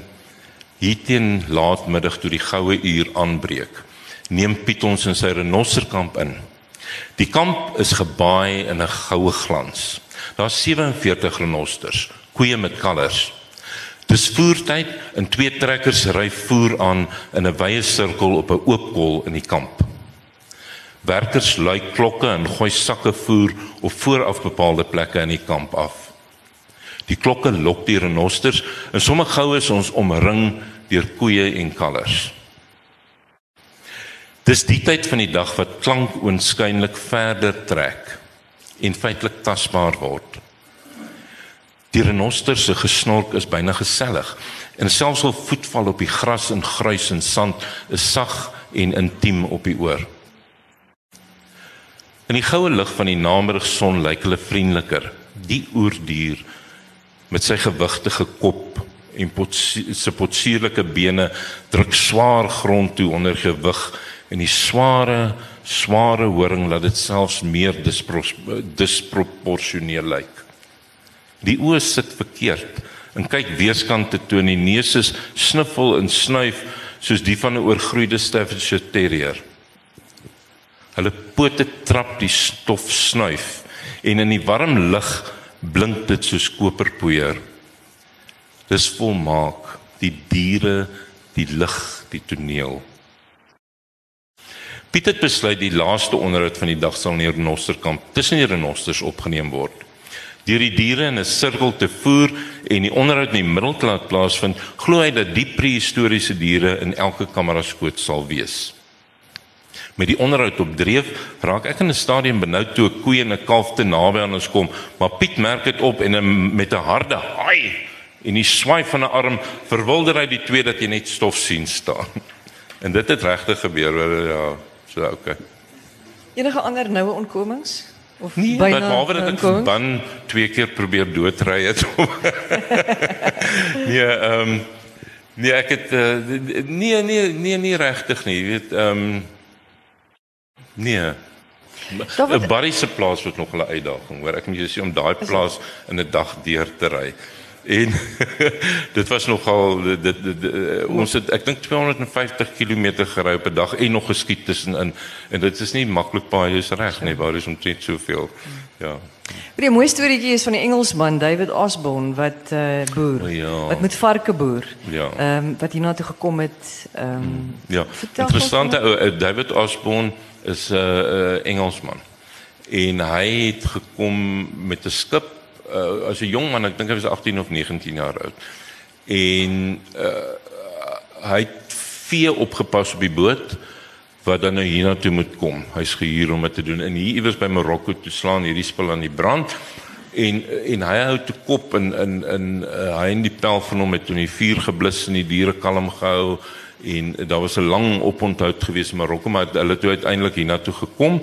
hier teen laatmiddag toe die goue uur aanbreek. Neem Piet ons in sy renosterkamp in. Die kamp is gebaai in 'n goue glans. Daar's 47 renosters, koeie met kalvers. Dis voertyd en twee trekkers ry voer aan in 'n wye sirkel op 'n oop kol in die kamp. Werkers lui klokke en gooi sakke voer op vooraf bepaalde plekke in die kamp af. Die klokke lok die renosters en sommer gou is ons omring deur koeie en kalvers. Dis die tyd van die dag wat klank oënskynlik verder trek en feitelik tasbaar word. Die renosters se gesnork is byna gesellig en selfs al voetval op die gras en gruis en sand is sag en intiem op die oor. In die goue lig van die namidagson lyk hulle vriendeliker. Die oerdier met sy gewigtige kop en potsie, sy potsierlike bene druk swaar grond toe onder gewig en die sware sware horing laat dit selfs meer dispro, disproporsioneel lyk. Die oë sit verkeerd en kyk weerskante toe en die neus is sniffel en snuif soos die van 'n oorgroeide Staffordshire Terrier. Hulle pote trap die stof snuif en in die warm lig blink dit soos koperpoeier. Dis volmaak, die diere, die lig, die toneel. Piet het besluit die laaste onderhoud van die dag sal in die renosterkamp tussen die renosters opgeneem word. Deur die diere in 'n sirkel te voer en die onderhoud in die middel te laat plaasvind, glo hy dat die prehistoriese diere in elke kamera skoot sal wees. Met die onderhoud op dreef, raak ek in 'n stadium benoud toe 'n koe en 'n kalf te naby aan ons kom, maar Piet merk dit op en 'n- met 'n harde haai en die swaai van 'n arm verwilder hy die twee dat jy net stof sien staan. En dit het regtig gebeur, ja, so okay. Enige ander noue onkomings? Of Nee, byna maar behalwe dat ek van twee keer probeer doodry het. nee, ehm um, nee, ek het uh, nee nee nee nie regtig nie, jy weet ehm um, nee. 'n Barry se plaas word nog 'n uitdaging, hoor. Ek moet jou sê om daai plaas in 'n dag deur te ry. En dit was nogal dit, dit, dit, dit ons het ek dink 250 km gery op 'n dag en nog geskiet tussenin en dit is nie maklik baie is reg nie, waar is omtrent soveel. Ja. Die mooie storieetjie is van die Engelsman David Osborne wat uh, boer. O, ja. Wat met varke boer. Ja. Ehm wat hiernatoe gekom het ehm Ja, Vertel interessante ou uh, David Osborne is 'n uh, uh, Engelsman. En hy het gekom met 'n skip uh, as 'n jong man, ek dink hy was 18 of 19 jaar oud. En uh, hy het vee opgepas op die boot wat dan nou hiernatoe moet kom. Hy's gehuur om dit te doen. En hier iewers by Marokko toe slaan hierdie spul aan die brand en en hy hou te kop in in in uh, hy en die pel van hom het toe die vuur geblus en die diere kalm gehou en daar was 'n lang oponthou gewees in Marokko maar hulle het uiteindelik hiernatoe gekom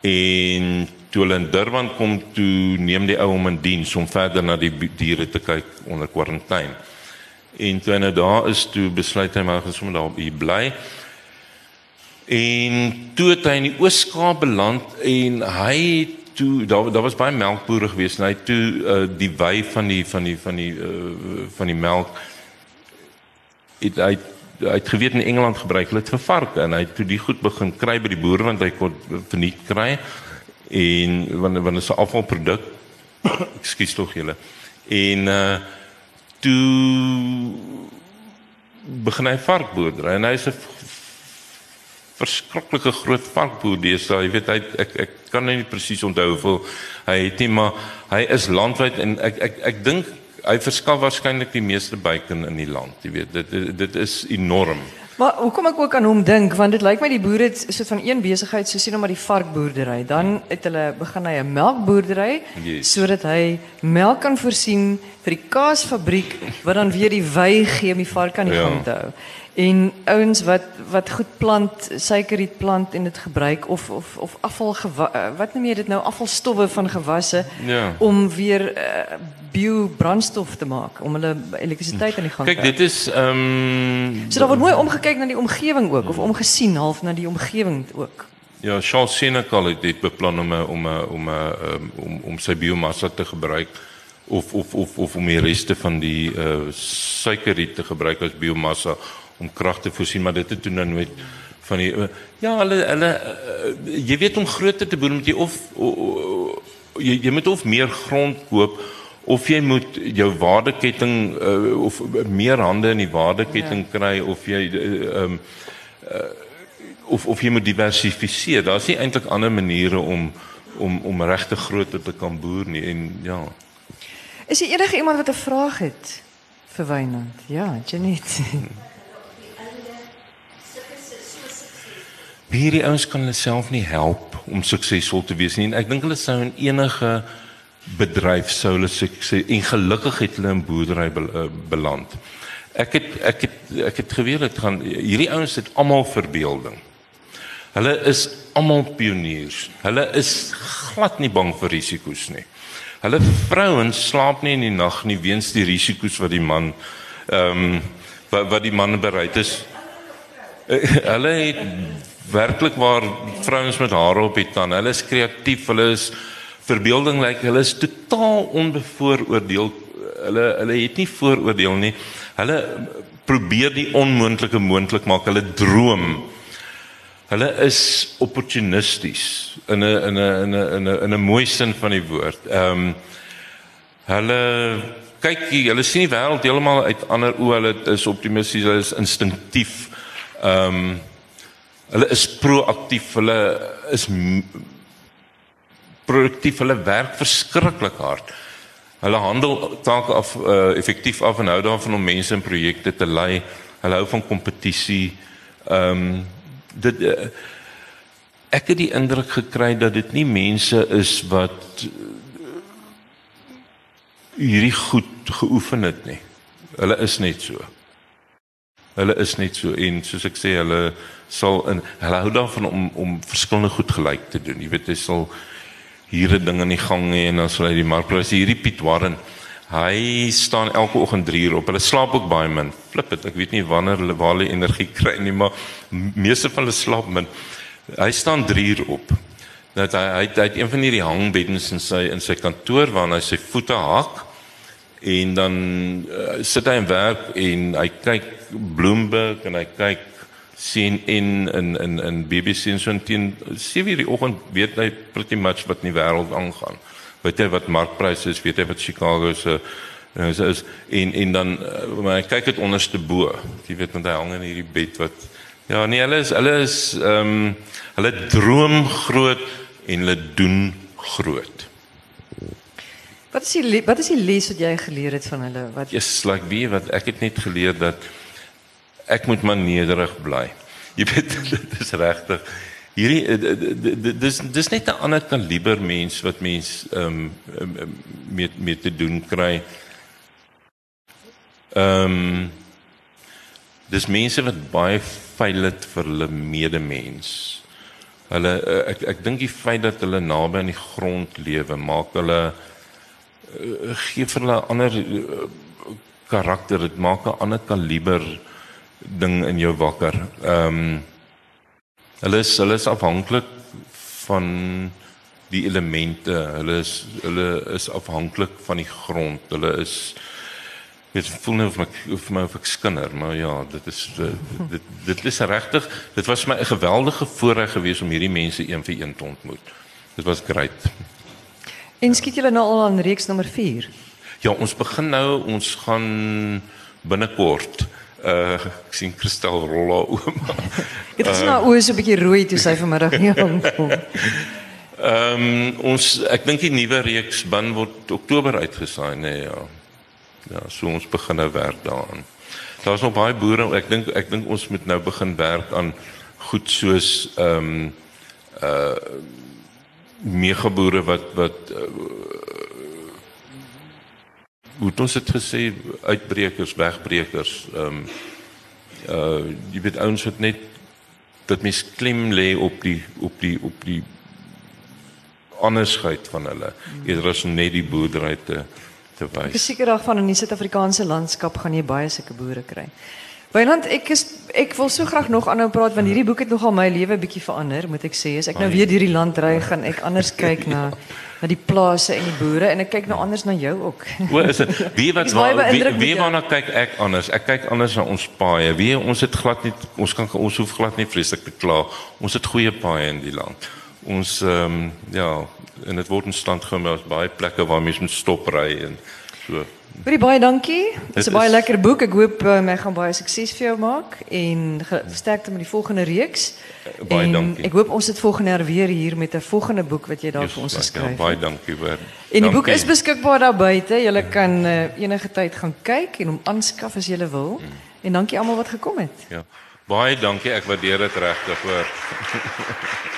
en toe hulle in Durban kom toe neem die ou hom in diens om verder na die diere te kyk onder kwarantyne. En toe nou daar is toe besluit hy maar gesom daar bly. En toe het hy in die Oos-Kaap beland en hy toe daar daar was baie melkbooie gewees en hy toe uh, die wy van die van die van die uh, van die melk het hy hy het geweet in Engeland gebruik hulle dit vir varke en hy het toe die goed begin kry by die boere want hy kon verniet kry en wanneer wanneer se afvalproduk ekskuus tog julle. En uh toe begin hy varkboerdery en hy is 'n verskriklike groot varkboer deesdae. Jy weet hy ek ek kan nie presies onthou hoeveel hy het nie maar hy is landwyd en ek ek ek dink hy verskaf waarskynlik die meeste bacon in die land jy weet dit dit, dit is enorm Maar hoekom ek ook aan hom dink want dit lyk my die boere het soort van een besigheid so sien hom maar die varkboerdery dan het hulle begin hy 'n melkboerdery yes. sodat hy melk kan voorsien vir die kaasfabriek wat dan weer die wy gee om die vark aan die ja. gang te hou en ouens wat wat goed plant suikerriet plant en dit gebruik of of of afval eh, wat noem jy dit nou? Afvalstowwe van gewasse ja. om weer uh, biobrandstof te maak om hulle elektrisiteit aan die gang te Kyk dit is ehm um, So daar word mooi omgekyk na die omgewing ook of omgesien half na die omgewing ook. Ja Charles Senecal het dit beplan om om om om om om sy biomassa te gebruik of of of of om die reste van die uh, suikerriet te gebruik as biomassa om krag te voorsien, maar dit het toe nou nooit van die ja, hulle hulle uh, jy weet om groter te boer moet jy of uh, jy, jy moet of meer grond koop of jy moet jou waardeketting uh, of meer hande in die waardeketting ja. kry of jy ehm uh, um, uh, of of jy moet diversifiseer. Daar's nie eintlik ander maniere om om om regte grootte te kan boer nie en ja. Is jy enige iemand wat 'n vraag het vir Wynand? Ja, Janet. hierdie ouens kan hulle self nie help om suksesvol te wees nie. En ek dink hulle sou in enige bedryf sou hulle sukses en gelukkig het hulle in boerdery be, uh, beland. Ek het ek het ek het geweet dit gaan hierdie ouens het almal verbeelding. Hulle is almal pioniers. Hulle is glad nie bang vir risiko's nie. Hulle vrouens slaap nie in die nag nie weens die risiko's wat die man ehm um, wat, wat die man bereid is. Uh, hulle het werklik waar vrouens met hare op die tande. Hulle is kreatief, hulle is verbeelding lyk, like, hulle is totaal onbevooroordeel. Hulle hulle het nie vooroordeel nie. Hulle probeer die onmoontlike moontlik maak. Hulle droom. Hulle is opportunisties in 'n in 'n in 'n in 'n in 'n mooi sin van die woord. Ehm um, hulle kyk hier, hulle sien die wêreld heeltemal uit ander oë. Hulle is optimisties, hulle is instinktief. Ehm um, Hulle is proaktief, hulle is produktief, hulle werk verskriklik hard. Hulle handel take af uh, effektief af en hou daarvan om mense in projekte te lei. Hulle hou van kompetisie. Ehm um, dit uh, ek het die indruk gekry dat dit nie mense is wat uh, hierdie goed geoefen het nie. Hulle is net so. Hulle is net so en soos ek sê hulle sal in hulle hou daarvan om om verskillende goed gelyk te doen. Jy weet hy sal hier 'n ding in die gang hê en dan sal hy die markpryse hierdie Piet Warren hy staan elke oggend 3 uur op. Hulle slaap ook baie min. Flip dit. Ek weet nie wanneer hulle waar hulle energie kry nie, maar meeste van hulle slaap min. Hy staan 3 uur op. Dat hy hy het, hy het een van hierdie hangbeddens in sy in sy kantoor waar hy sy voete hak en dan uh, sit hy en werk en hy kyk Bloomberg en hy kyk sien in in in in BBC en so teen 7:00 die oggend weet hy pretty much wat in die wêreld aangaan. Weet hy wat markpryse is, weet hy wat Chicago se is, is en en dan eh, maar hy kyk dit onderste bo. Jy weet want hy hang in hierdie bed wat ja, nee, hulle is hulle is ehm um, hulle droom groot en hulle doen groot. Wat is die wat is die les wat jy geleer het van hulle? Wat Yes, like wie wat ek het net geleer dat ek moet maar nederig bly. Jy weet dit is regtig hierdie eh, dis dis net 'n ander kaliber mens wat mens ehm um, met met te doen kry. Ehm um, dis mense wat baie veil het vir hulle medemens. Hulle eh, ek ek dink die feit dat hulle naby aan die grond lewe maak hulle uh, gee vir hulle 'n ander karakter, dit maak 'n ander kaliber ding in jou wakker. Ehm um, hulle is hulle is afhanklik van die elemente. Hulle is hulle is afhanklik van die grond. Hulle is Dit voel nou of my of my of ek skinder, maar ja, dit is dit dit, dit is regtig. Dit was my 'n geweldige voorreg geweest om hierdie mense een vir een te ontmoet. Dit was great. En skiet julle nou al aan reeks nommer 4? Ja, ons begin nou, ons gaan binnekort uh ek sien Kristel Rolla ouma. Dit is nou oë so 'n bietjie rooi toe sy vanmiddag hier aankom. Ehm um, ons ek dink die nuwe reeks bin word Oktober uitgesaai, nee ja. Ja, so ons begin nou werk daaraan. Daar's nog baie boere, ek dink ek dink ons moet nou begin werk aan goed soos ehm um, uh megaboere wat wat uh, hoe het ons dit gesê uitbrekers, wegbrekers, ehm um, uh jy weet ouens wat net dat mens klem lê op die op die op die andersheid van hulle eerder as om net die boerdery te te Ek is wys. seker daarvan in die Suid-Afrikaanse landskap gaan jy baie sulke boere kry. Weiland, ek is ek wil so graag nog aanhou praat want hierdie boek het nogal my lewe bietjie verander, moet ek sê. As ek nou weer hierdie land ry, gaan ek anders kyk na na die plase en die boere en ek kyk nou anders na jou ook. O, is dit wie wat waar, wie, wie waarna kyk ek anders? Ek kyk anders na ons paaie. Wie ons het glad nie ons kan ons hoef glad nie vreeslik te kla. Ons het goeie paaie in die land. Ons ehm um, ja, en dit word in stand gehou met baie plekke waar mense moet stop ry en so. Baie baie dankie. Dit is 'n baie lekker boek. Ek hoop um, ek gaan baie sukses vir jou maak en sterkte met die volgende reeks. baie en dankie. Ek hoop ons sit volgende jaar weer hier met 'n volgende boek wat jy daar vir ons Ja, geskryf baie het. dankie hoor. En die boek Dankie. is beskikbaar daar buite. Jy kan uh, enige tyd gaan kyk en hom aanskaf as jy wil. En dankie almal wat gekom het. Ja. Baie dankie. Ek waardeer dit regtig hoor.